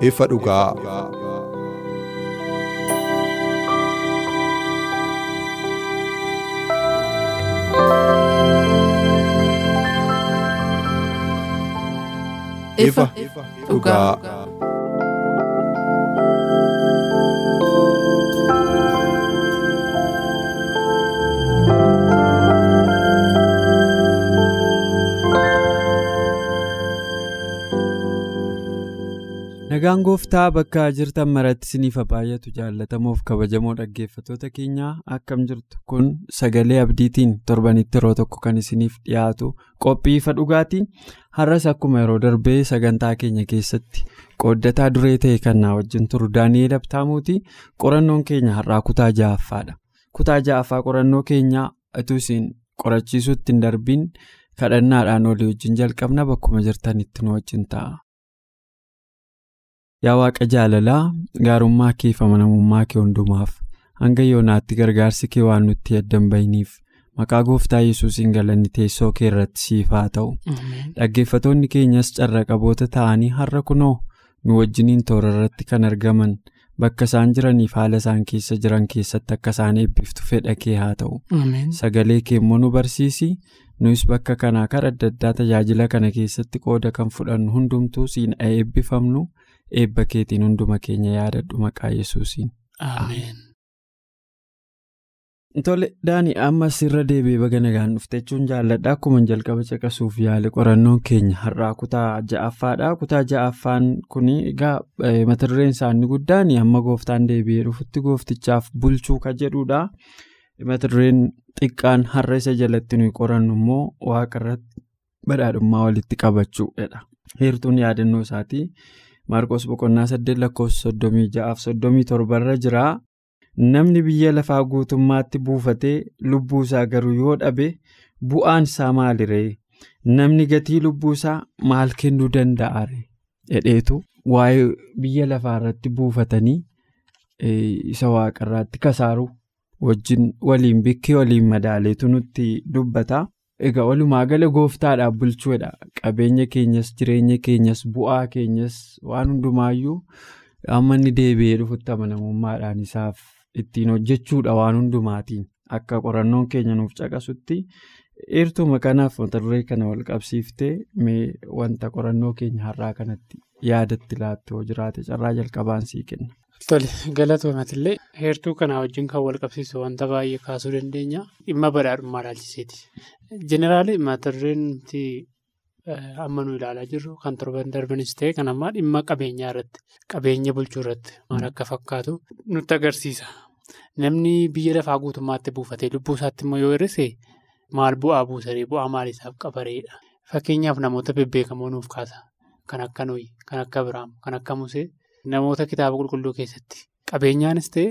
Ifa dhugaa. ifa dhugaa. Nagaan gooftaa bakka jirtan maratti isiniif baay'atu jaallatamoof kabajamoo dhaggeeffattoota keenyaa akkam jirtu kun sagalee abdiitiin torbanitti yeroo tokko kan isiniif dhiyaatu qophii ifa dhugaatii har'as akkuma yeroo darbee sagantaa keenya keessatti qooddataa duree ta'e kan naa wajjin turu daani'eel abtaamuuti. Qorannoon keenya har'aa kutaa ja'affaadha. Kutaa ja'affaa qorannoo keenyaa utuu isin qorachiisuutti hin darbiin kadhannaadhaan olii wajjin jalqabna bakkuma jirtanitti nu wajjin ta'a. Yaa waaqa jaalalaa gaarummaa kee fi amanamummaa kee hundumaaf hanga yoonaatti gargaarsi kee waan nutti addan bahiniif maqaa gooftaa yesuusiin galanni teessoo kee irratti siif haa ta'u. Dhaggeeffatoonni keenyas carra qaboota ta'anii har'a kunoo nu wajjiniin toora irratti kan argaman bakka isaan jiraniif haala isaan keessa jiran keessatti akka isaan eebbiftu fedha kee haa ta'u. Sagalee kee immoo nu barsiisi. nus bakka kanaa karaa adda addaa tajaajila kana keessatti qooda kan fudhannu hundumtuu siin eebbifamnu eebba keetiin hunduma keenya yaadadhu maqaa yesuusiin. Tole daani ammas irra deebi'ee baga nagaan dhufte jechuun jaalladha akkuma jalqaba caqasuuf yaale qorannoon keenya har'aa kutaa ja'affaadha kutaa ja'affaan kun egaa mata dureen isaanii guddaan amma gooftaan deebi'ee dhufutti gooftichaaf bulchuu ka jedhudha. mata dureen xiqqaan har'a isa jalatti nuyi qorannu immoo waaqarratti badhaadhummaa walitti qabachuudha. heertuun yaadannoo isaatii maarqos boqonnaa saddeet lakkoofsa soddomii ja'aaf soddomii torbarra jira namni biyya lafaa guutummaatti buufatee lubbuu isaa garuu yoo dhabe bu'aan isaa maaliree namni gatii lubbuu isaa maal kennuu danda'are jedheetu waa'ee biyya lafaa irratti buufatanii isa waaqarraatti kasaaru. wajjin waliin bikkee waliin madaaleetu nutti dubbata. Egaa walumaa gala gooftaadhaaf bulchuudha. Qabeenya keenyas jireenya keenyas bu'aa keenyas waan hundumaayyuu amma inni deebi'ee dhufutti amanamummaadhaan isaaf ittiin hojjechuudha waan hundumaatiin akka qorannoon keenya nuuf caqasutti eertuma kanaaf mata duree kana wal qabsiiftee wanta qorannoo keenya har'aa kanatti yaadatti laattu yoo jiraate carraa jalqabaan sii kenna. Tole galatoomatillee heertuu kanaa wajjin kan wal qabsiisu wanta baay'ee kaasuu dandeenya dhimma badhaadhummaa ilaalchiseeti. Jeneraali mata dureen amma nu ilaalaa jirru kan torban darbanis ta'e kan ammaa dhimma qabeenyaa irratti qabeenya bulchuu irratti maal akka fakkaatu nutti agarsiisa. Namni biyya lafaa guutummaatti buufatee lubbuu isaatti immoo yoo hir'ise maal bu'aa buusaree bu'aa maaliisaaf qabareedha. Fakkeenyaaf namoota bebbeekamoo nuuf kaasa. Kan akka Nuyi, kan akka Biraam, kan akka Musee. Namoota kitaaba qulqulluu keessatti qabeenyaanis ta'e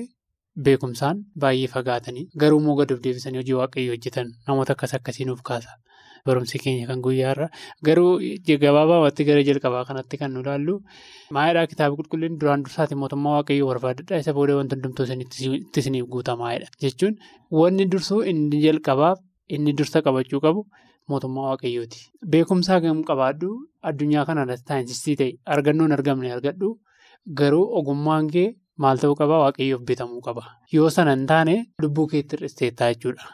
beekumsaan baay'ee fagaatanii garuu immoo gad of deebisanii hojii waaqayyoo hojjetan namoota akkas akkasii nuuf kaasa. Barumsi keenya kan guyyaarra garuu gabaabaatti gara jalqabaa kanatti kan nu ilaallu maayidhaa kitaaba qulqulluun duraan dursaati mootummaa waaqayyoo barbaadadha isa booda wanti hundumtuu itti isiniif guutamaa'edha jechuun wanni dursuu inni jalqabaaf inni dursa qabachuu qabu. Mootummaa waaqayyooti. Beekumsaa gam qabaadhu addunyaa kanarratti saayinsistii ta'e argannoon argamne argadhu garuu ogummaan kee maal ta'uu qaba waaqayyoof bitamuu qaba. Yoo sana hin taane lubbuu keetti hir'isteettaa jechuudha.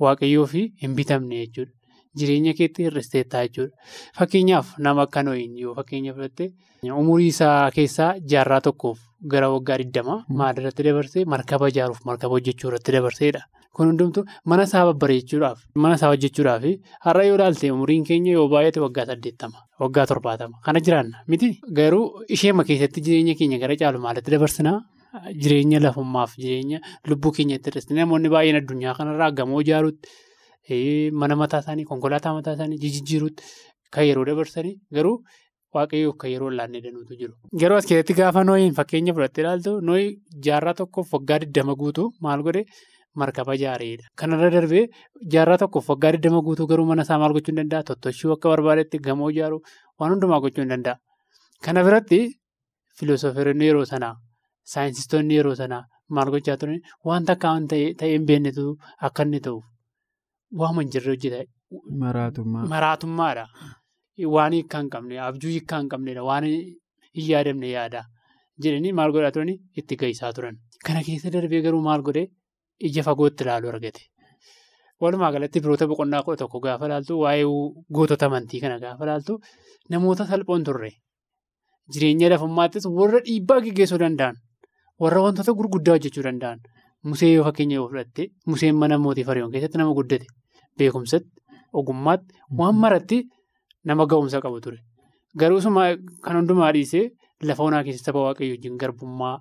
Waaqayyoof hin bitamne jechuudha. Jireenya keetti hir'isteettaa jechuudha. Fakkeenyaaf nama akka nooyin yoo fakkeenya fudhatte umurii isaa keessaa jaarraa tokkoof gara waggaa 20 maal irratti dabarsee markaba ijaaruuf markaba hojjechuu irratti dabarseedha. Kun hundumtu mana isaa babbareechuudhaaf mana isaa hojjechuudhaaf har'a yoo ilaalte umuriin keenya yoo baay'ate waggaa saddeettama waggaa torbaatama. Kana jiraanna. Miti? Garuu isheema keessatti jireenya keenya gara caalu maalitti dabarsinaa? Jireenya lafummaaf jireenya lubbuu keenyatti hir'iste namoonni baay'een addunyaa kanarraa gamoo ijaaruutti mana mataa isaanii konkolaataa mataa isaanii jijjiiruutti kan yeroo dabarsanii garuu waaqayyoof kan yeroo laannee danuutu jiru. Garuu as keessatti gaafa nooyiin fakkeenya fudhattee ilaaltu nooyi jaarraa tokkoof waggaa 20 guutuu maal godhe markaba ijaareedha. Kanarra darbee jaarraa tokkoof waggaa 20 guutuu garuu mana isaa maal gochuu hin danda'a? Tottochuu akka barbaadetti gamoo ijaaruu waan hundumaa gochuu hin danda'a. Kana biratti filoosoferonni yeroo sanaa saayinsistoonni yeroo sanaa maal gochaa turan wanta akka ta'ee hin beeknetu akka inni ta'uuf waama hin jirre hojjeta. Maraatummaadha. Waan hiikkaa hin qabne abjuu hiikkaa hin qabnedha waan hin yaadamne yaada jedhanii maal godhaa turanii itti gahisaa turan. Kana keessa darbee garuu maal godhee ija fagootti ilaaluu argate. Walumaa galatti biroota boqonnaa kudha tokko gaafa ilaaltu waa'ee gootota amantii kana gaafa ilaaltu namoota salphoon turre jireenya lafummaattis warra dhiibbaa gaggeessuu danda'an warra wantoota gurguddaa hojjechuu danda'an musee yoo fakkeenya yoo fudhatte museen mana mootii fariyoon keessatti nama guddate beekumsatti ogummaatti waan maratti. Nama ga'umsa qabu ture. Garuu kan hundumaa dhiisee lafa onaa keessa saba waaqayyoo wajjin garbummaa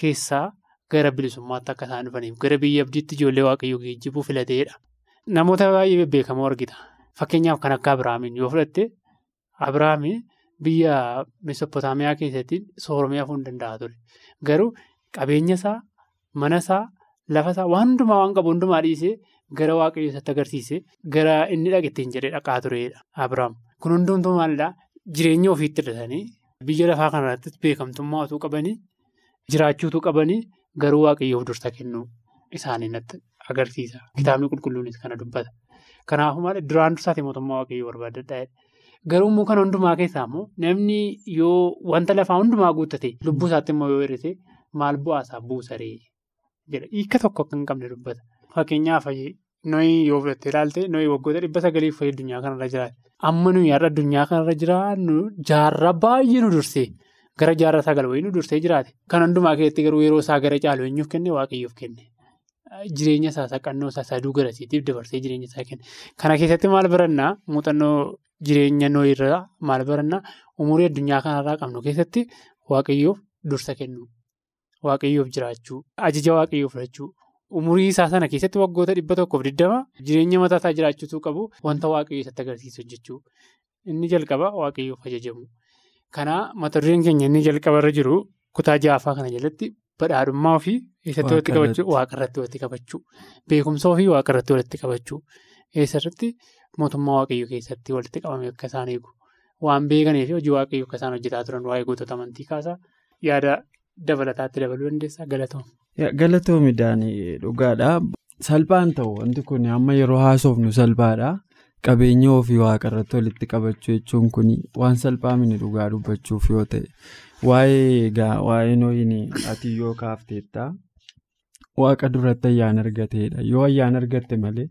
keessaa gara bilisummaatti akka isaan dhufaniif gara biyya abdiitti ijoollee waaqayyoo geejjibuu filateedha. Namoota baay'ee bebbeekamoo argita. Fakkeenyaaf kan akka Abiraamiin yoo fudhatte Abiraamiin biyya Mesopotaamiyaa keessatti sooromee hafuu hin danda'a ture. Garuu qabeenya isaa, mana isaa, lafa isaa waan hundumaa waan qabu hundumaa dhiisee gara waaqayyoo isatti agarsiise gara inni dhaqettiin jedhee dhaqaa turedha Abiraam. Kun hundumtuu maalidhaa jireenya ofiitti hir'isanii biyya lafaa kanarrattis beekamtummaa utuu qabanii jiraachuutu qabanii garuu waaqayyoof dursa kennuu isaanii natti agarsiisa. Kitaabni qulqulluunis kana dubbata. Kanaafuu maal duraan dursaati mootummaa waaqayyoo barbaadadha. Garuu immoo kana hundumaa keessaa immoo namni yoo wanta lafaa hundumaa guuttate lubbuu isaatti immoo yoo hir'ise maal bu'aasaa buusaree jedha. Hiika tokko akka hin qabne dubbata. Fakkeenyaaf nooyi yoo fudhattee ilaalte nooyi waggoota dhibba sagaliif fayyadu addunyaa kanarra jiraate. Amma nuyi har'a addunyaa kanarra jiraannu jaarraa baay'ee nu dursee gara jaarraa sagal wayii nu dursee jiraate. Kan hundumaa keessatti garuu yeroo isaa gara caalu eenyuuf kenne waaqayyoof kenne. Jireenya isaa saqannoo isaa saduu garasiitiif dabarsee jireenya isaa kenne. Kana keessatti maal barannaa muuxannoo jireenya nooyirraa maal barannaa umurii addunyaa kanarraa qabnu keessatti waaqayyoof dursa kennu. Waaqayyoof jiraachuu ajaja waaqayyoof fudhachuu. Umurii isaa sana keessatti waggoota dhibba tokkoof digdama jireenya mataa isaa jiraachuutu qabu wanta waaqayyoo isatti agarsiisu hojjechuu. Inni jalqaba waaqayyoof ajajamu. Kana mata dureen keenya inni jalqabarra jiru kutaa ja'affaa kana jalatti badhaadhummaa ofii eessatti walitti qabachuu waaqarratti walitti qabachuu. Beekumsa ofii waaqarratti walitti qabachuu. Eessarratti mootummaa waaqayyoo keessatti walitti qabame akka isaan eegu. Waan beekanii fi hojii waaqayyoo akka isaan hojjetaa turan waa'ee gootota amantii kaasaa yaada dabalataatti dabaluu dandeessaa galatoom. Galatoomidhaan dhugaadha. Salphaan ta'u wanti kun amma yeroo haasofnu salphaadha. Qabeenya ofii waaqarratti walitti qabachuu jechuun kun waan salphaa mini dhugaa dubbachuuf yoo ta'e waa'ee egaa waa'ee nooyin ati yoo kaafteetta waaqa duratti ayyaan argateedha. Yoo ayyaan argatte malee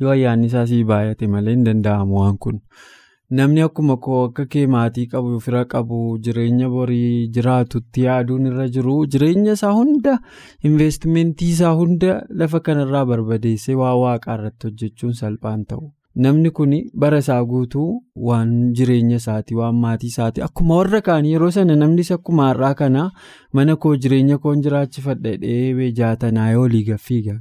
yoo ayyaanni isaa sii baay'ate malee hin danda'amu waan kun. Namni akkuma koo akka kee maatii qabu fira qabu jireenya borii jiraatutti yaaduun irra jiru jireenya isaa hunda investimentii isaa hunda lafa kanarraa barbadeessee waa waaqaa irratti hojjechuun salphaan ta'u. Namni kun bara isaa guutuu waan jireenya isaatii waan maatii isaatii akkuma warra kaanii yeroo sana namnis akkuma har'aa kana mana koo jireenya koon jiraachifadha dheebee jaatanaa olii gaffiiga.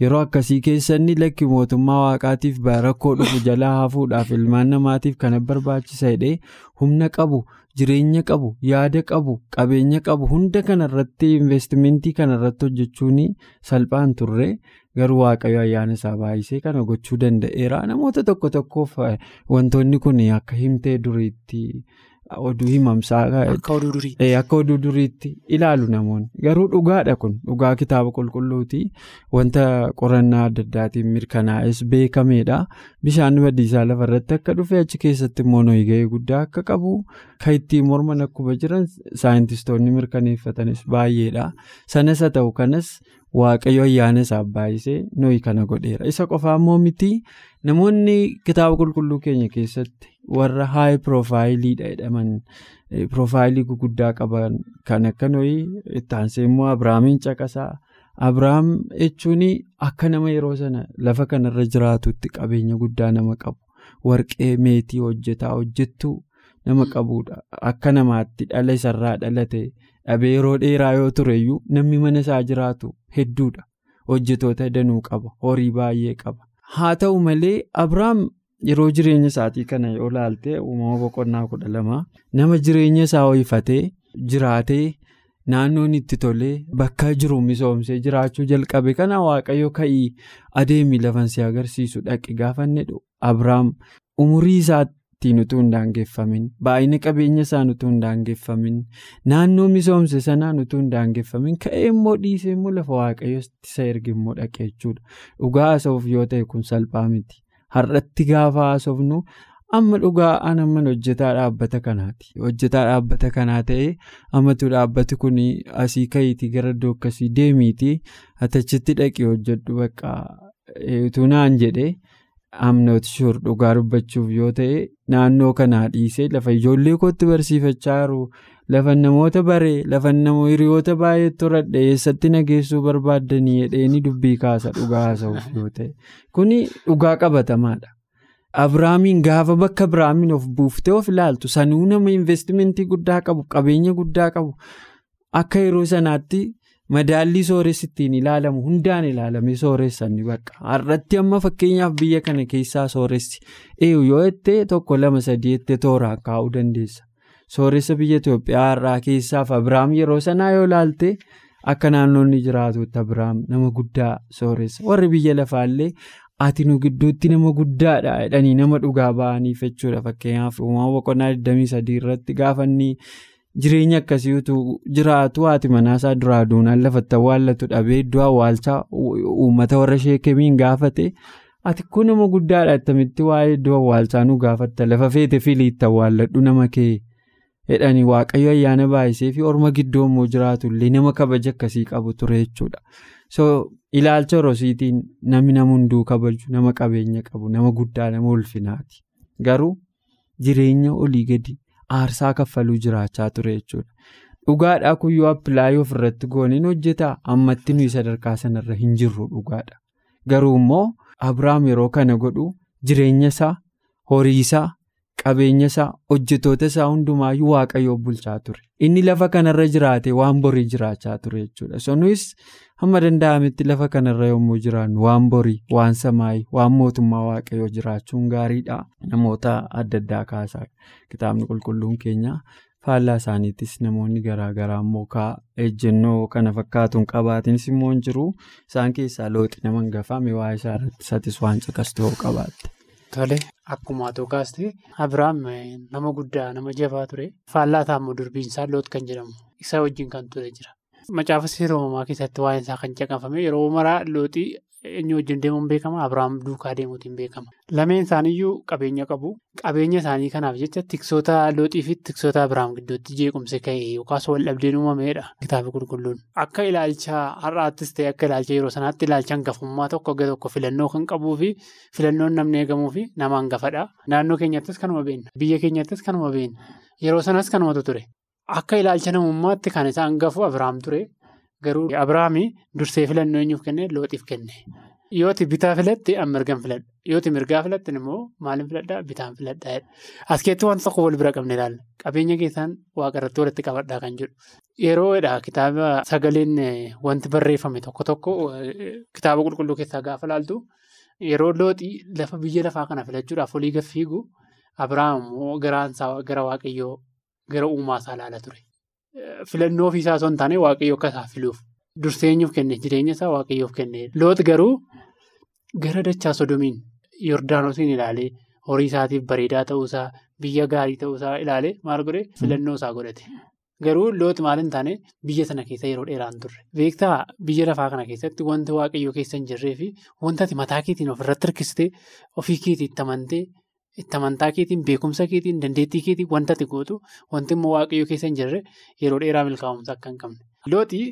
Yeroo akkasii keessatti lakki mootummaa waaqaatiif rakkoo dhufu jalaa hafuudhaaf ilmaan namaatiif kana barbaachisa jedhee humna qabu jireenya qabu yaada qabu qabeenya qabu hunda kanarratti investimentii kanarratti hojjechuun salphaan turre garuu waaqayyo ayyaana isaa baay'isee kana gochuu danda'eera namoota tokko tokkoof wantoonni kun akka himtee duriitti. Oduu himamsaa akka oduu duriitti ilaalu namoonni garuu dhugaadha kun. Dhugaa kitaaba qulqulluuti wanta qorannaa adda addaatiin mirkanaa'es beekameedha bishaan badiisaa lafarratti akka dhufe achi keessatti immoo nooyi ga'ee guddaa akka qabu kan ittiin morman akkuma jiran saayintistoonni mirkaneeffatanis baay'eedha sanas haa ta'u kanas waaqayyo ayyaana isaa baay'isee nooyi kana godheera. Isa qofaa immoo miti. Namoonni kitaaba qulqulluu keenya keessatti. warra haay piroofaayiliidha jedhaman piroofaayilii guguddaa qaban kan akka nooyi itti aansee immoo abiraamiin caqasaa. Abiraam jechuun akka nama yeroo sana lafa kanarra jiraatutti qabeenya guddaa nama qabu warqee meetii hojjetaa hojjettuu nama qabuudha. Akka namaatti dhala isarraa dhalate dhabee yeroo dheeraa yoo tureyyuu namni mana isaa jiraatu hedduudha. Hojjetoota danuu qaba. Horii baay'ee qaba. Haa ta'u malee Abiraam yeroo jireenya isaatii kana yoo ilaalte uumama boqonnaa kudha lama nama jireenya isaa ho'ifatee jiraatee naannoon itti tolee bakka jiru misoomsee jiraachuu jalqabe kana waaqayyo ka'ii adeemi lafansi agarsiisu dhaqe gaafanne Abiraam umurii isaatiin utuu hin daangeffamin baay'ina qabeenya isaan utuu hin daangeffamin naannoo misoomse sanaan utuu hin daangeffamin ka'ee immoo dhiisee immoo lafa waaqayyo isa erge immoo dhaqe jechuudha dhugaa haasa'uuf yoo ta'e kun salphaa miti. Har'atti gaafa haasofnu amma dhugaa anamman hojjetaa dhaabbata kanaati. Hojjetaa dhaabbata kanaa ta'ee ammatu dhaabbati kun asii ka'iitii gara iddoo akkasii deemiitii atachitti dhaqee hojjedhu bakka utuu naan jedhee amnooti shur dhugaa dubbachuuf yoo ta'e naannoo kanaa dhiisee lafa ijoollee kootti barsiifachaa jiru lafa namoota baree lafa namoo hiriyoota baay'eetti horadhe eessatti nageessuu barbaaddanii jedheeni dubbii kaasa dhugaa haasa'uuf yoo ta'e kuni dhugaa qabatamaadha. Abiraamiin gaafa bakka Abiraamiin of buuftee of ilaaltu sanuu nama investimentii guddaa qabu qabeenya guddaa qabu akka yeroo sanaatti madaallii sooressi ittiin ilaalamu hundaan ilaalamee sooressanni bakka har'atti amma fakkeenyaaf biyya kana keessaa sooressi eeyu yoo jettee tokko lama sadii jettee tooraan kaa'uu dandeessa. Sooressa biyya Itoophiyaa har'aa keessaaf Abiraam yeroo sanaa yoo ilaalte akka naannoonni jiraatutti Abiraam nama guddaa sooressa. Warri biyya lafaallee ati nu gidduutti nama guddaadha jedhanii nama dhugaa ba'aniif jechuudha. Fakkeenyaaf uumama boqonnaa 23 irratti gaafanni jireenya akkasii utuu jiraatu haati manaasaa duraa duunaan lafatti awwaallatu dhabee iddoo awwaalchaa uummata warra sheekemiin gaafate. Ati kun nama guddaadha attamitti waa'ee iddoo awwaalchaa nu gaafatta lafa feete filiitti awwaalladhu nama kee. jedhanii waaqayyo ayyaana baay'isee fi orma gidduu immoo jiraatu illee nama kabaja akkasii qabu ture jechuudha. so ilaalcha rosiitiin namni nama hunduu kabaju nama qabeenya qabu nama guddaa nama ulfinaati garuu jireenya olii gadi aarsaa kaffaluu jiraachaa ture jechuudha. dhugaadhaa kuyyoo appilaayii ofirratti gooneen hojjetaa ammatti nuyi sadarkaa sanarra hin jirru dhugaadha garuu immoo abrahaam yeroo kana godhu jireenya isaa horii isaa. Qabeenya isaa hojjetoota isaa hundumaayyuu waaqayyoo bulchaa ture. Inni lafa kanarra jiraate waan borii jiraachaa ture jechuudha. Sunis hamma danda'ametti lafa kanarra yommuu jiraannu waan borii waan samaayii waan mootummaa waaqayyoo jiraachuun gaariidha. Namoota adda addaa kaasaa kitaabni qulqulluun keenya faallaa isaaniittis namoonni garaagaraa immoo kaa ejjennoo kana fakkaatuun qabaatinis immoo hin jiru. Isaan keessaa looxi nama hangafame waa'ee isaa irratti satis waan caqastu qabaatte. Tole akkuma atoo kaaste Abiraam nama guddaa nama jabaa ture faallaa taa'ammoo durbiinsaa loot kan jedhamu isa wajjin kan ture jira. Macaafa seera uumamaa keessatti waa'een isaa kan caqafame yeroo maraa looxii eenyu wajjin deemuun beekama Abiraam duukaa deemuutiin beekama. Lameen isaaniiyyuu qabeenya qabu qabeenya isaanii kanaaf jecha tiksoota looxii fi tiksoota Abiraam gidduutti jeequmse ka'e yookaas wal dhabdeen uumameedha kitaaba qulqulluun. Akka ilaalcha har'aattis ta'e akka ilaalcha yeroo sanaatti ilaalcha hangafummaa tokko gara tokko filannoo kan qabuu fi filannoon namni eegamuu fi nama hangafadha. Naannoo keenyattis kanuma beekna. Biyya keenyattis kanuma beekna. Yeroo sanas kanumatu ture. Akka ilaalcha namummaatti kan isa hangafu Abiraam ture. Garuu Abiraamii dursee filannoo eenyuuf kenne looxiif kenne. Yooti bitaa filatte mirgaan filadha. Yooti mirgaa filatte immoo maaliin filadhaa bitaan filadhaa. As keessatti wanta tokko wal bira qabne ilaalla. Qabeenya keessaan waaqarratti walitti qabadhaa kan jedhu. Yeroodha kitaaba sagaleen wanti barreeffame tokko tokko kitaaba qulqulluu keessaa gaafa ilaaltu yeroo looxii lafa biyya lafaa kana filachuudhaaf olii gaffiigu Abiraam immoo garaansaa gara waaqayyoo gara uumaasaa ilaala ture. Filannoo ofiisaa osoo hin taane waaqayyoo akka isaa filuuf durseenyuuf kenne jireenya isaa waaqayyoof kenne. Loot garuu gara dachaa sodomiin yordaanosiin ilaalee horii isaatiif bareedaa ta'uusaa biyya gaarii ta'uusaa ilaalee maal godhe? Filannoo isaa godhate. Garuu loot maal hin taane? Biyya sana keessa yeroo dheeraan turre. Beektaa? Biyya lafaa kana keessatti wanti waaqayyoo keessa hin jirree fi wanta ati mataa keetiin ofirratti hirkistee ofii keetii itti amantee. Itti amantaa keetiin beekumsa keetiin dandeettii keetiin wanta ati gootu wanti immoo waaqayyoo keessa hin jirre yeroo dheeraa milkaa'umsa akka hin qabne. Looxii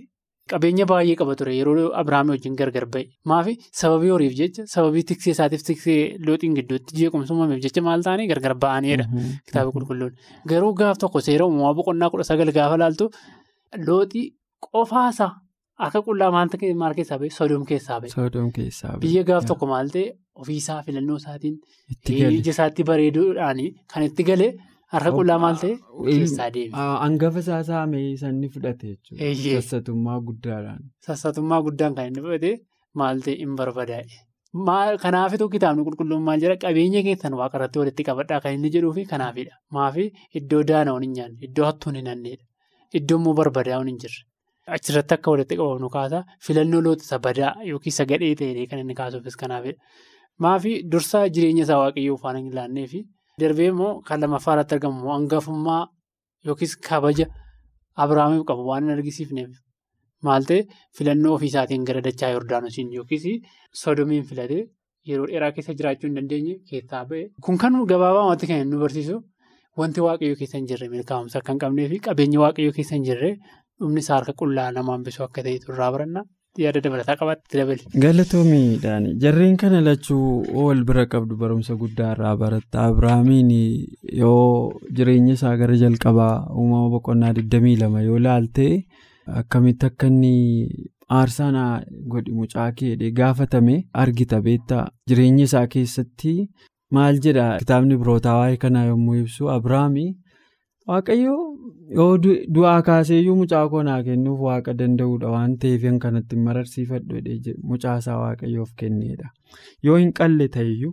qabeenya baay'ee qaba ture yeroo Abiraamii wajjin gargar ba'e. Maafi sababii horiif jecha sababii tiksee isaatiif tiksee looxiin gidduutti jeequmsa uumameef jecha maal ta'anii gargar ba'aniidha kitaaba qulqulluun. Garuu gaaf tokko seera uumamaa boqonnaa kudha sagal gaafa laaltu looxii qofaasaa akka qullaa maal keessaa ba'e sodoom keessaa ba'e. Biyya gaaf tokko maal ta'e ofiisaa filannoo isaatiin ija isaatti bareeduudhaan kan itti galee Harka qullaa maal ta'e keessaa deeme. Hangafa isaa saamee sanni fudhate jechuudha. Sassatummaa guddaadhaan. Sassatummaa guddaan kan inni fudhate maal ta'e hin barbadaa'e. Kanaafituu kitaabni qulqulluun maal jedha qabeenya keessan waaqa irratti walitti qabadhaa kan inni jedhuu fi kanaafidha. Maafi iddoo daana'uun hin nyaanne iddoo hattuun hin hanneedha. Iddoo immoo barbadaa'uun hin jirre. Achirratti akka walitti qabamnu kaasa filannoo loota badaa yookiin isa gadhee ta'ee kan inni kaasuufis kanaafidha. Maafi dursaa jireenya isaa waaqayyoo ufaan hin laannee fi darbee immoo kan lammaffaa irratti argamu hangafummaa yookiis kabaja Abiraamiif qabu waan hin argisiifneef maal ta'e filannoo ofii isaatiin gara dachaa Yordaanosiin yookiis sodomiin filatee yeroo dheeraa keessa jiraachuu hin dandeenye keessaa ba'e. Kun kan gabaabaamatti kan nu barsiisu wanti waaqayyoo keessa hin jirre milkaa'umsa akka hin qabnee fi qabeenya waaqayyoo keessa hin jirre dhumni isaa harka qullaa namaan bisoo akka ta'etu irraa baranna. Yaada dabalataa qabaatti dabali. Galatoomiidhaan jarreen kana lachuu wal bira qabdu barumsa guddaa irraa baratta. Abiraamiin yoo jireenya isaa gara jalqabaa uumama boqonnaa 22 yoo laalte akkamitti akka inni aarsaa godhi mucaa keedhee gaafatame argita beektaa jireenya isaa keessatti maal jedha kitaabni birootaa waa'ee kanaa yommuu ibsu Abiraamii waaqayyoo. Yoo du'aa kaaseeyyuu mucaa koo naa kennuuf waaqa danda'uudha. Waan ta'eef kanatti mararsiifadhu mucaa isaa waaqayyoof kenneedha. Yoo hin qalle ta'eyyuu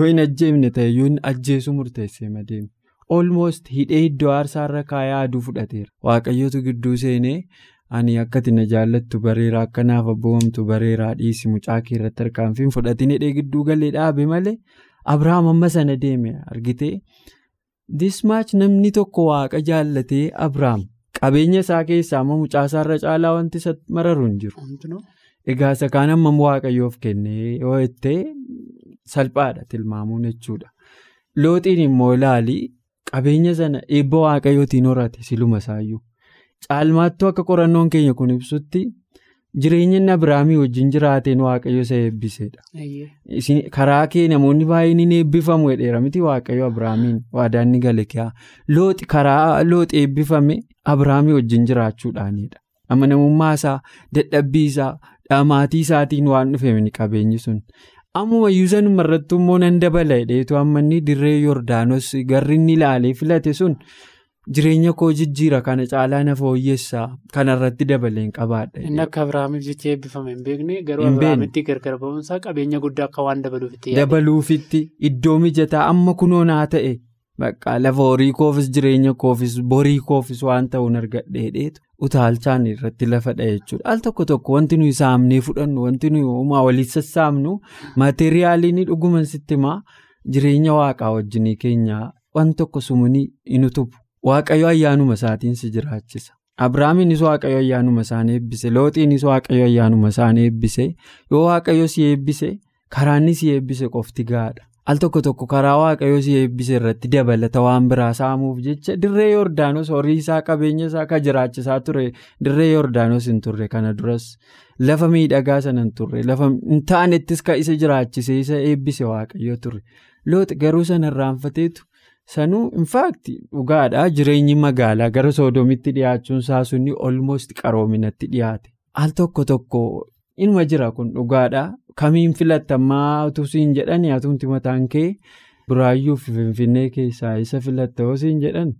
yoo hin ajjeefne ta'eyyuu hin ajjeesuu murteessee madeemu olmoost hidhee iddoo aarsaarra kaayee aduu fudhateera. Waaqayyootu gidduu seenee ani akkati na jaallattu bareeraa akkanaaf abboomamtu bareeraa dhiisi mucaa kee irratti harkaanfiin fudhatiin hidhee gidduu galee dhaabe malee abrahaam amma sana deeme. Argitee. Dismaach namni tokko waaqa jaallatee abrahaam qabeenya isaa keessaa amma mucaa isaarra caalaa wanti isa mararu hin jiru. Egaa isa kaan hammam waaqayyoof kennee yoo ittee salphaadha tilmaamuun jechuudha. Looxiin immoo ilaali qabeenya sana eebba waaqayyootiin horate siluma isaayyuu. Caalmaattuu akka qorannoon keenya kun ibsutti jireenya inni Abiraamii wajjin jiraateen waaqayyo isa eebbisedha. Karaa kee namoonni baay'een ni eebbifamu jedheera miti waaqayyo Abiraamiin waadaan ni gale kiyaa. Looxi karaa looxi eebbifame Abiraamii wajjin jiraachuudhaanidha. Amanamummaa isaa, dadhabbii isaa, dhamaatii isaatiin waan dhufeef qabeenyi sun. Ammuma yuusanuma irratti immoo nan dabala jedheetu amma inni dirree Yordaanos garri inni ilaalee filate sun. Jireenya koo jijjiira kana caalaa na fooyyessaa kanarratti dabaleen qabaadha. Inni akka Abiraamiif jecha eebbifame hin beekne garuu Abiraamitti gargar ba'umsaa qabeenya guddaa akka waan dabaluufitti. Dabaluufitti iddoo mijataa amma kunoo naa ta'e lafa horii koofis jireenya koofis borii koofis waan ta'uun argadheedheetu utaalchaan irratti lafa dha'e jechuudha. Al tokko tokko wanti nuyi saamnee fudhannu wanti nuyi uumaa waliin sassaabnu maateriyaaliin dhuguman sitti jireenya waaqaa wajjinii keenya waan tokko sumuunii hin utubu. Waaqayyo ayyaanuma isaatiin si jiraachisa. Abiraamiinis waaqayyo ayyaanuma isaan eebbise. Looxiinis waaqayyo ayyaanuma isaan eebbise. Yoo waaqayyo si eebbise karaa inni si eebbise qofti gaadha. Al tokko tokko karaa waaqayyo si eebbise irratti dabalata waan biraa saamuuf jecha dirree Yordaanos horii isaa qabeenya isaa kan jiraachisaa ture dirree Yordaanos hin turre kana duras lafa miidhagaa sana hin turre lafa hin taanettis kan isa jiraachisee isa eebbise waaqayyo ture. Looxi garuu sana irraanfateetu. Sanuu infaakti dhugaadha jireenyi magaalaa gara soodomitti dhiyaachuun sunni olmost qaroominatti dhiyaate. Al tokko tokko inuma jira kun dhugaadha. Kamiin filattamaa utuu siin jedhani hatumti mataan kee buraayyuu fi finfinnee keessaa isa filatta yoo siin jedhan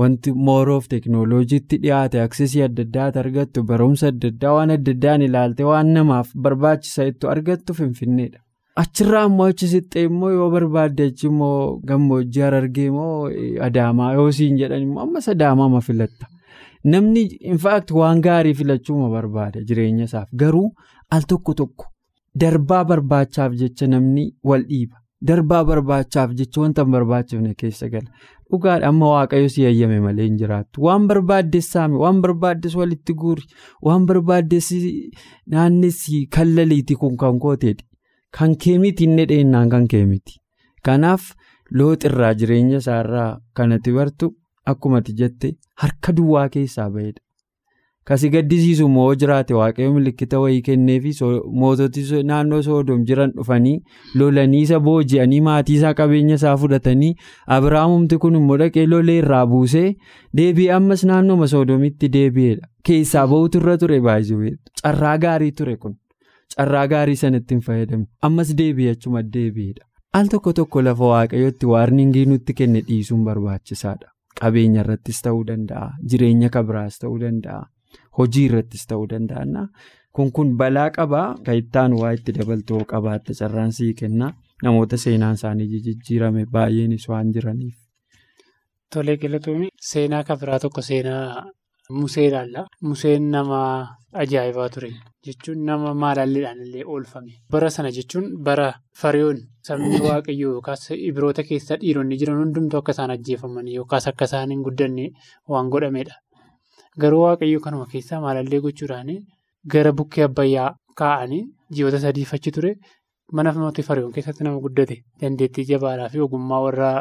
wanti mooroof teeknooloojiitti dhiyaate aksesii adda addaati argattu barumsa adda addaa waan adda addaan ilaalte waan namaaf barbaachisa itti argattu finfinneedha. Achirraa immoo achi sixxee immoo yoo barbaadde achi immoo gammoojjii harargee immoo adaamaa yoo siin jedhan immoo ammas adaamaa ma filatta. Namni infaakti waan gaarii filachuuma barbaada jireenya isaaf garuu al tokko tokko darbaa barbaachaaf jecha namni wal dhiiba. Darbaa barbaachaaf jecha wanta hin barbaachifne keessa gala. Dhugaadha amma waaqayyo si eeyyame malee hin jiraattu. Waan barbaaddes saami, waan barbaaddes walitti guuri, waan barbaaddes naannessi kallaliiti kun kan kooteedha. Kan keemiti inni dheennaan kan keemiti. Kanaaf looxirraa jireenya isaarraa kanatti bartu akkuma jette harka duwwaa keessaa bahedha. Kasi gaddisiisu immoo jiraate waaqayyo milikkita wayii kenneefi moototi naannoo soodom jiran dhufanii lolanii isa booji'anii maatii isaa qabeenya isaa fudhatanii abiraamumti kun immoo dhaqee lolee irraa buusee deebi'ee ammas naannooma soodomitti deebi'edha. Keessaa bahutu irra ture baay'ee carraa gaarii ture kun. Carraa gaarii sanatti hin fayyadamne ammas deebi'ee achuma deebi'edha. al tokko tokko lafa waaqayyootti waarningii nutti kenne dhiisuun barbaachisaadha. Qabeenya irrattis ta'uu danda'a. Jireenya kabiraas ta'uu danda'a. Hojii irrattis ta'uu danda'a. Kun kun balaa qabaa kan waa itti dabaltoo qabaatte carraan sii kenna. Namoota seenaan isaanii jijjiirame baay'eenis waan jiraniif. Tolee galatoomii seenaa kabiraa tokko seenaa Musee ilaalla. Museen nama ajaa'ibaa ture jechuun nama maalalleedhaan illee oolfame. Bara sana jechuun bara fariyoon sabni waaqayyoo yookaas ibiroota keessa dhiironni jiran hundumtuu akka isaan ajjeefamanii yookaas akka isaan hin guddanne waan godhamedha. Garuu waaqayyoo kanuma keessaa maalallee gochuudhaan gara bukkee abbayyaa kaa'anii ji'oota sadiif achi ture mana mootii fariyoon keessatti nama guddate dandeettii jabaadhaa fi ogummaa warra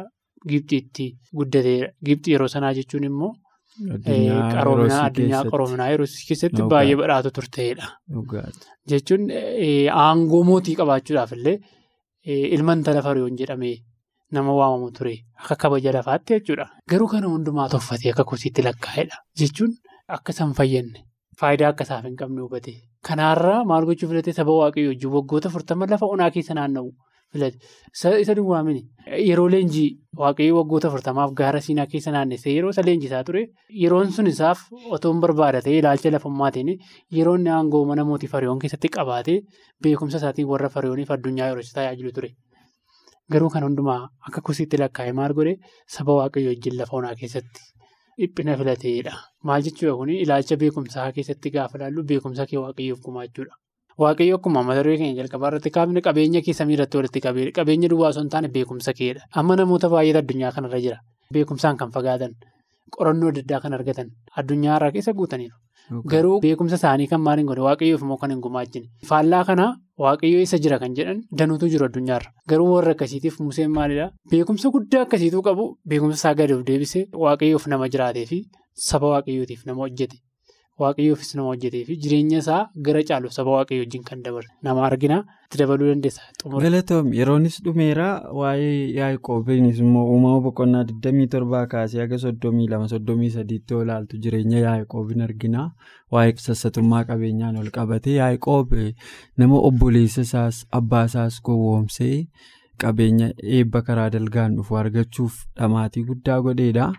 Gibxiitti guddateedha. Gibxii yeroo sanaa jechuun immoo. Addunyaa qaroominaa yeroo keessatti baay'ee badhaatu turteedha. Jechuun aangoo mootii qabaachuudhaaf illee ilma intala fariyoon jedhamee nama waamamu ture akka kabaja lafaatti jechuudha. Garuu kana hundumaa toffatee akka kosiitti lakkaa'edha. Jechuun akka isaan fayyadne faayidaa akka isaaf hin qabne hubate. Kanaarraa maal gochuu filatee saba waaqayyoo wajjin waggoota furtama lafa onaa keessa naanna'u. Isa duwwaamini yeroo leenjii waaqayyoo waggoota afurtamaaf gaara siinaa keessa naannessee yeroo isa leenjisaa ture yeroon sun isaaf otoo barbaadatee ilaalcha lafummaatiin yeroo inni aangoo mana mootii fariyoon keessatti qabaatee beekumsa isaatiin warra fariyooniif addunyaa yeroo isa tajaajilu ture. Garuu kan hundumaa akka kusiitti lakkaa'e maal godhe saba waaqayyoo wajjin lafa onaa keessatti dhiphina filateedha. Maal jechuudha kun ilaalcha beekumsaa keessatti gaafa ilaallu beekumsa kee waaqayyoof gumaachuudha. Waaqayyo akkuma mata duree keenya jalqabaa irratti kaafne qabeenya kee samii irratti walitti qabee qabeenya duwwaa osoo hin taane beekumsa keedha. Amma namoota baay'eetu addunyaa kanarra jira. Beekumsaan kan fagaatan qorannoo adda addaa kan argatan addunyaa irraa keessa guutaniiru. Garuu beekumsa isaanii kan maaliin godhe waaqayyoof immoo kan hin gumaachine. Faallaa kana waaqayyoo isa jira kan jedhan danuutu jiru addunyaarra. Garuu warra akkasiitiif Museen maalidhaa? Beekumsa guddaa akkasiituu qabu beekumsa isaa gadi of deebisee waaqayyoof nama jiraatee fi saba waaqayyootiif nama hojjete. Waaqayyoofis nama hojjetee fi jireenya isaa gara caalu saba waaqayyoo wajjin kan dabarre. Nama argina itti dabaluu dandeessa. Galatoom yeroonis dhumeera waa'ee Yaaqoobiinis immoo uumama boqonnaa 27 kaasee haga 32-33 yoo ilaaltu jireenya Yaaqoobiin argina. Waa'ee sassatummaa qabeenyaan ol qabate. Yaaqoob nama obboleessa isaas abbaa isaas gowwoomsee qabeenya eebba karaa dalgaan dhufu argachuuf dhamaatii guddaa godheedha.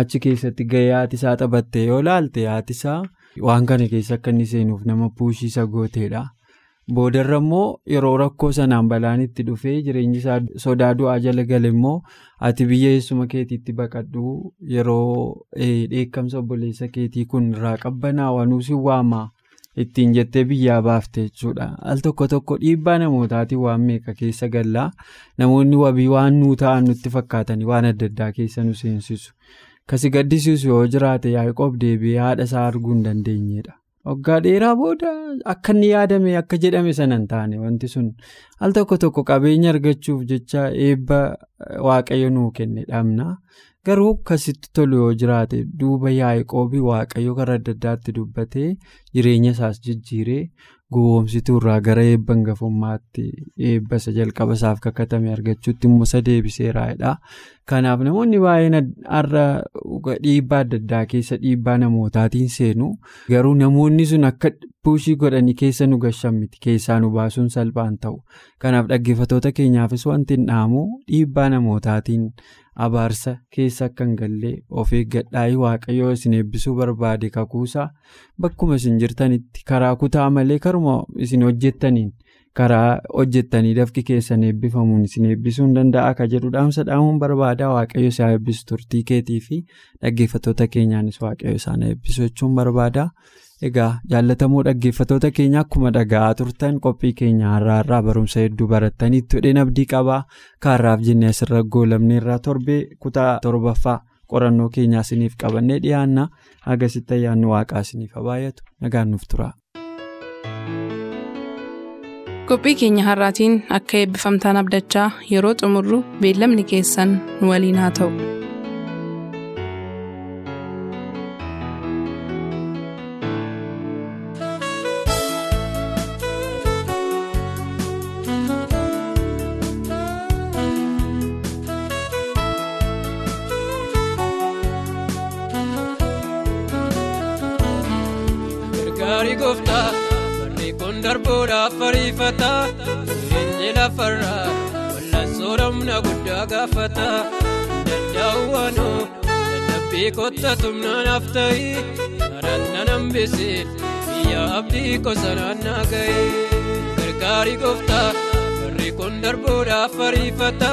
Achi keessatti gahee haati isaa taphattee yoo ilaalte haati isaa waan kana keessa akka inni seenuuf nama puushiisa gooteedha. Boodarra immoo yeroo rakkoo sanaan balaan itti dhufee jireenyi isaa sodaa du'aa jala gale immoo ati biyya eessuma keetiitti baqadhu yeroo dheekkamsa obboleessa keetii kun irraa qabbanaa'u si waama ittiin jettee biyyaa baafte jechuudha. Al tokko tokko dhiibbaa namootaatiin waan meeqa keessa gallaa namoonni wabii waan nuu ta'an nutti fakkaatanii waan adda addaa keessa nu seensisu. Kasi gaddisiisu yoo jiraate Yaaqoob deebi'ee haadha isaa arguu hin dandeenyedha. Waggaa dheeraa booda akka inni yaadame akka jedhame sana hin taane wanti sun al tokko tokko qabeenya argachuuf jecha eebba waaqayyo nuu kenne dhabna. Garuu akkasitti tolu yoo jiraate duuba Yaaqoobii waaqayyo karaa adda addaatti dubbatee jireenya isaas jijjiiree gowwoomsituu irraa gara eebba hangafummaatti eebba isa jalqaba isaaf kakatame argachuutti immoo isa deebiseeraadha. Kanaaf namoonni baay'een har'a dhiibbaa adda addaa keessa dhiibbaa namootaatiin seenu garuu namoonni sun akka puushii godhanii keessa nu gashan miti keessaa nu baasuun salphaan ta'u. Kanaaf dhaggeeffattoota keenyaafis wanti hin dhaamu dhiibbaa namootaatiin abaarsa keessa akka hin galle of eeggadhaa'ii waaqayyoo isin eebbisuu barbaade kakuusaa bakkuma isin jirtanitti karaa kutaa malee karuma isin hojjettaniin. karaa hojjettanii dafqi keessan eebbifamuun isin eebbisuu hin danda'a akka jedhu dhaamsa dhaamuun barbaada waaqayyo isaa eebbisu turtii keetii fi dhaggeeffattoota keenyaanis waaqayyo isaan eebbisu jechuun barbaada. Egaa jaallatamoo dhaggeeffattoota keenya akkuma dhaga'aa turtan qophii keenya har'aa irraa barumsa hedduu barattaniitu dheen abdii qabaa kaarraaf jennee asirra goolamne irraa torbee kutaa torbaffaa qorannoo keenyaa isiniif qabannee dhiyaanna hagasitti ayyaanni waaqaa isiniif baay'atu nagaan nuuf tura. qophii keenya har'aatiin akka eebbifamtaan abdachaa yeroo xumurru beellamni keessan nu waliin haa ta'u. Dadhabbii ta'e karaan nan hambisee biyya abdii kosanaan naa ga'e gargaarii gooftaa warri kun darbuudhaaf ariifata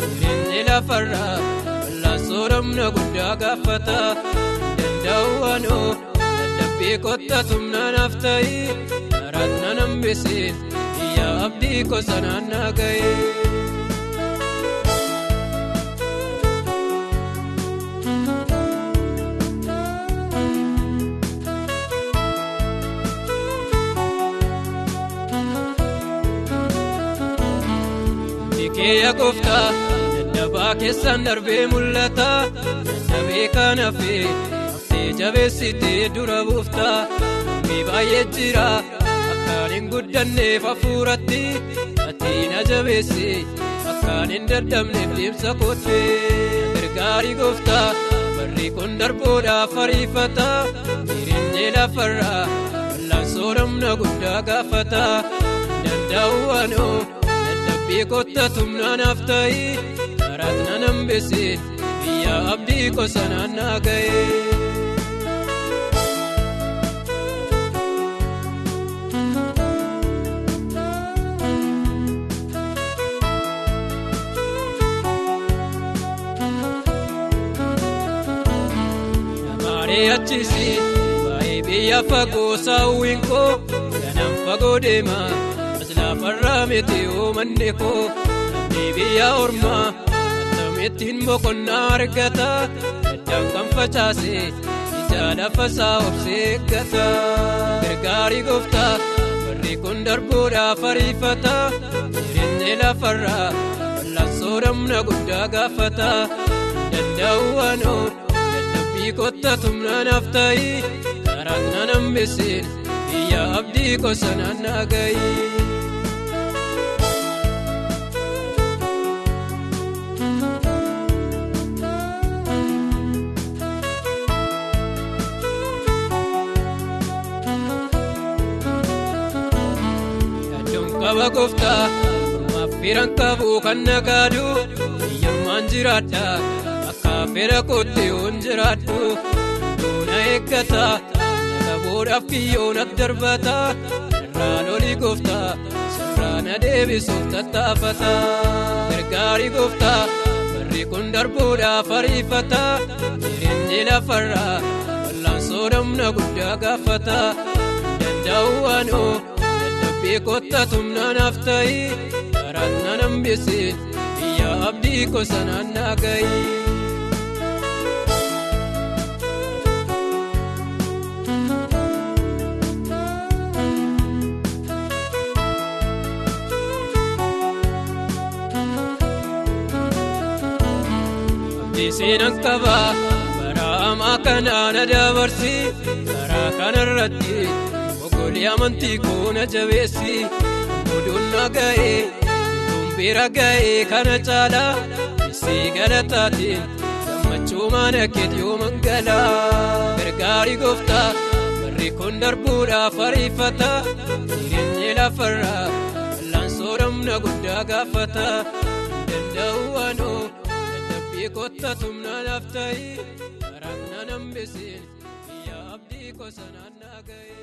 jireenyi lafarraa lansoo humna guddaa gaafata danda'uwaanoo dadhabbii kottatu naaf ta'e karaan nan hambisee biyya abdii kosanaan naa ga'e. Keeyya gooftaa dadhabaa keessaan darbee mul'ata dadhabee kan hafee haftee jabeessitee dura buuftaa mi baay'ee jira akkaan hin guddanneef hafuuratti ati na jabeessi akkaan hin dadhabneef deemsa koottee gargaarii gooftaa barri kun darbuudhaaf ariifata jireenyi lafarraa wallaansoo humna guddaa gaafata danda'uwaanoo. Abdii kottatu naaf ta'e karaat nan hambisee biyya abdii kosanaan naa ga'e. Namaree achisi baay'ee biyya fagoo saawwiin koo ganaan fagoo deemaa. Lafarraa miti uumanne koo namni biyya ormaa akkamittiin boqonnaa argata daddaan kan facaase ija lafa isaa obsee eeggata gargaarii gooftaa warri kun darbuudhaaf ariifata jireenyi lafarraa wallaansoo humna guddaa gaafata danda'uwaanoo dadhabbii kottatu naaf ta'e karaat nan hambiseen biyya abdii kosanaan naa ga'e. Qaba gooftaa mormaaf firan qabu kan nagaadu hiyyummaan jiraadha akka fedha kootti yoon jiraadhu duuna eeggata qabuudhaaf kiyyoon as darbata irraan olii gooftaa sirraan adeebisuuf tattaafata gargaarii gooftaa barri kun darbuudhaaf ariifata jireenyi lafarraa wallaansoo humna guddaa gaafata danda'uwaanoo. Abdii kottatu naaf ta'e karaat nan hambisee biyya abdii kosanaan naa ga'e. Abdii seenan qaba bara hamaa kanaa na dabarsi karaa kanarratti. Olii amantii koona jabeessi oduun naga'ee tumbira ga'ee kana caalaa isii galataatiin gammachuu mana keetii yoo mangalaa gargaarii gooftaa barri kun darbuudhaaf ariifata. Jireenyi lafarraa wallaansoo humna guddaa gaafata. Danda'uwaanoo dadhabbii kottatu naaf ta'e karaat nan hambiseen biyya abdii kosanaan naa ga'e.